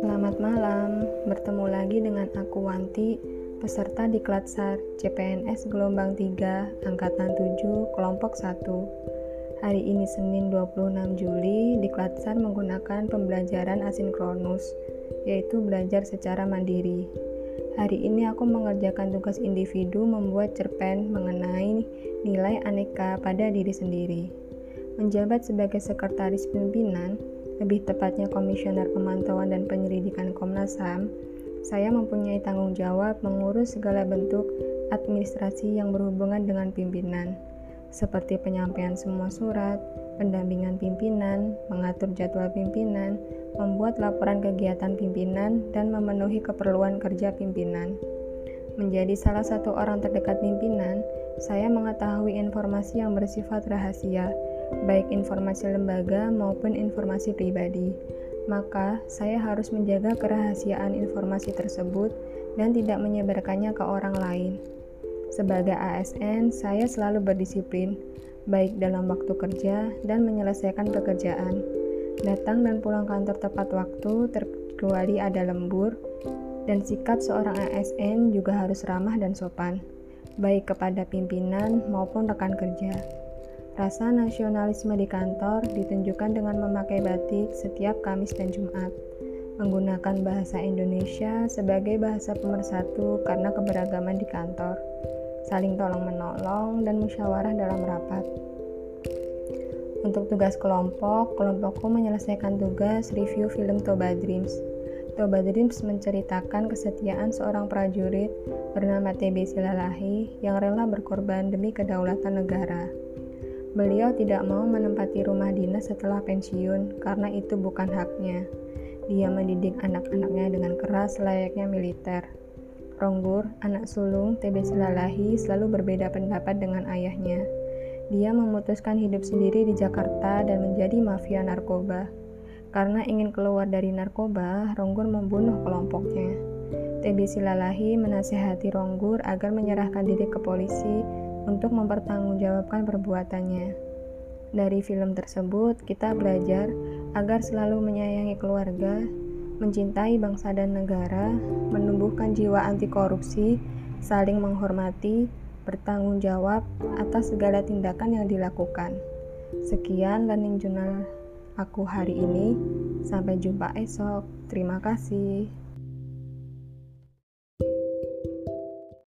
Selamat malam, bertemu lagi dengan aku Wanti, peserta di Klatsar CPNS Gelombang 3, Angkatan 7, Kelompok 1. Hari ini Senin 26 Juli, di Klatsar menggunakan pembelajaran asinkronus, yaitu belajar secara mandiri. Hari ini aku mengerjakan tugas individu membuat cerpen mengenai nilai aneka pada diri sendiri. Menjabat sebagai sekretaris pimpinan, lebih tepatnya Komisioner Pemantauan dan Penyelidikan Komnas HAM, saya mempunyai tanggung jawab mengurus segala bentuk administrasi yang berhubungan dengan pimpinan, seperti penyampaian semua surat, pendampingan pimpinan, mengatur jadwal pimpinan, membuat laporan kegiatan pimpinan, dan memenuhi keperluan kerja pimpinan. Menjadi salah satu orang terdekat pimpinan, saya mengetahui informasi yang bersifat rahasia baik informasi lembaga maupun informasi pribadi. Maka, saya harus menjaga kerahasiaan informasi tersebut dan tidak menyebarkannya ke orang lain. Sebagai ASN, saya selalu berdisiplin, baik dalam waktu kerja dan menyelesaikan pekerjaan. Datang dan pulang kantor tepat waktu, terkecuali ada lembur, dan sikap seorang ASN juga harus ramah dan sopan, baik kepada pimpinan maupun rekan kerja. Rasa nasionalisme di kantor ditunjukkan dengan memakai batik setiap Kamis dan Jumat, menggunakan bahasa Indonesia sebagai bahasa pemersatu karena keberagaman di kantor, saling tolong-menolong, dan musyawarah dalam rapat. Untuk tugas kelompok, kelompokku menyelesaikan tugas review film Toba Dreams. Toba Dreams menceritakan kesetiaan seorang prajurit bernama TB Silalahi yang rela berkorban demi kedaulatan negara. Beliau tidak mau menempati rumah dinas setelah pensiun karena itu bukan haknya. Dia mendidik anak-anaknya dengan keras layaknya militer. Ronggur, anak sulung TB Silalahi, selalu berbeda pendapat dengan ayahnya. Dia memutuskan hidup sendiri di Jakarta dan menjadi mafia narkoba. Karena ingin keluar dari narkoba, Ronggur membunuh kelompoknya. TB Silalahi menasehati Ronggur agar menyerahkan diri ke polisi untuk mempertanggungjawabkan perbuatannya. Dari film tersebut, kita belajar agar selalu menyayangi keluarga, mencintai bangsa dan negara, menumbuhkan jiwa anti korupsi, saling menghormati, bertanggung jawab atas segala tindakan yang dilakukan. Sekian learning journal aku hari ini. Sampai jumpa esok. Terima kasih.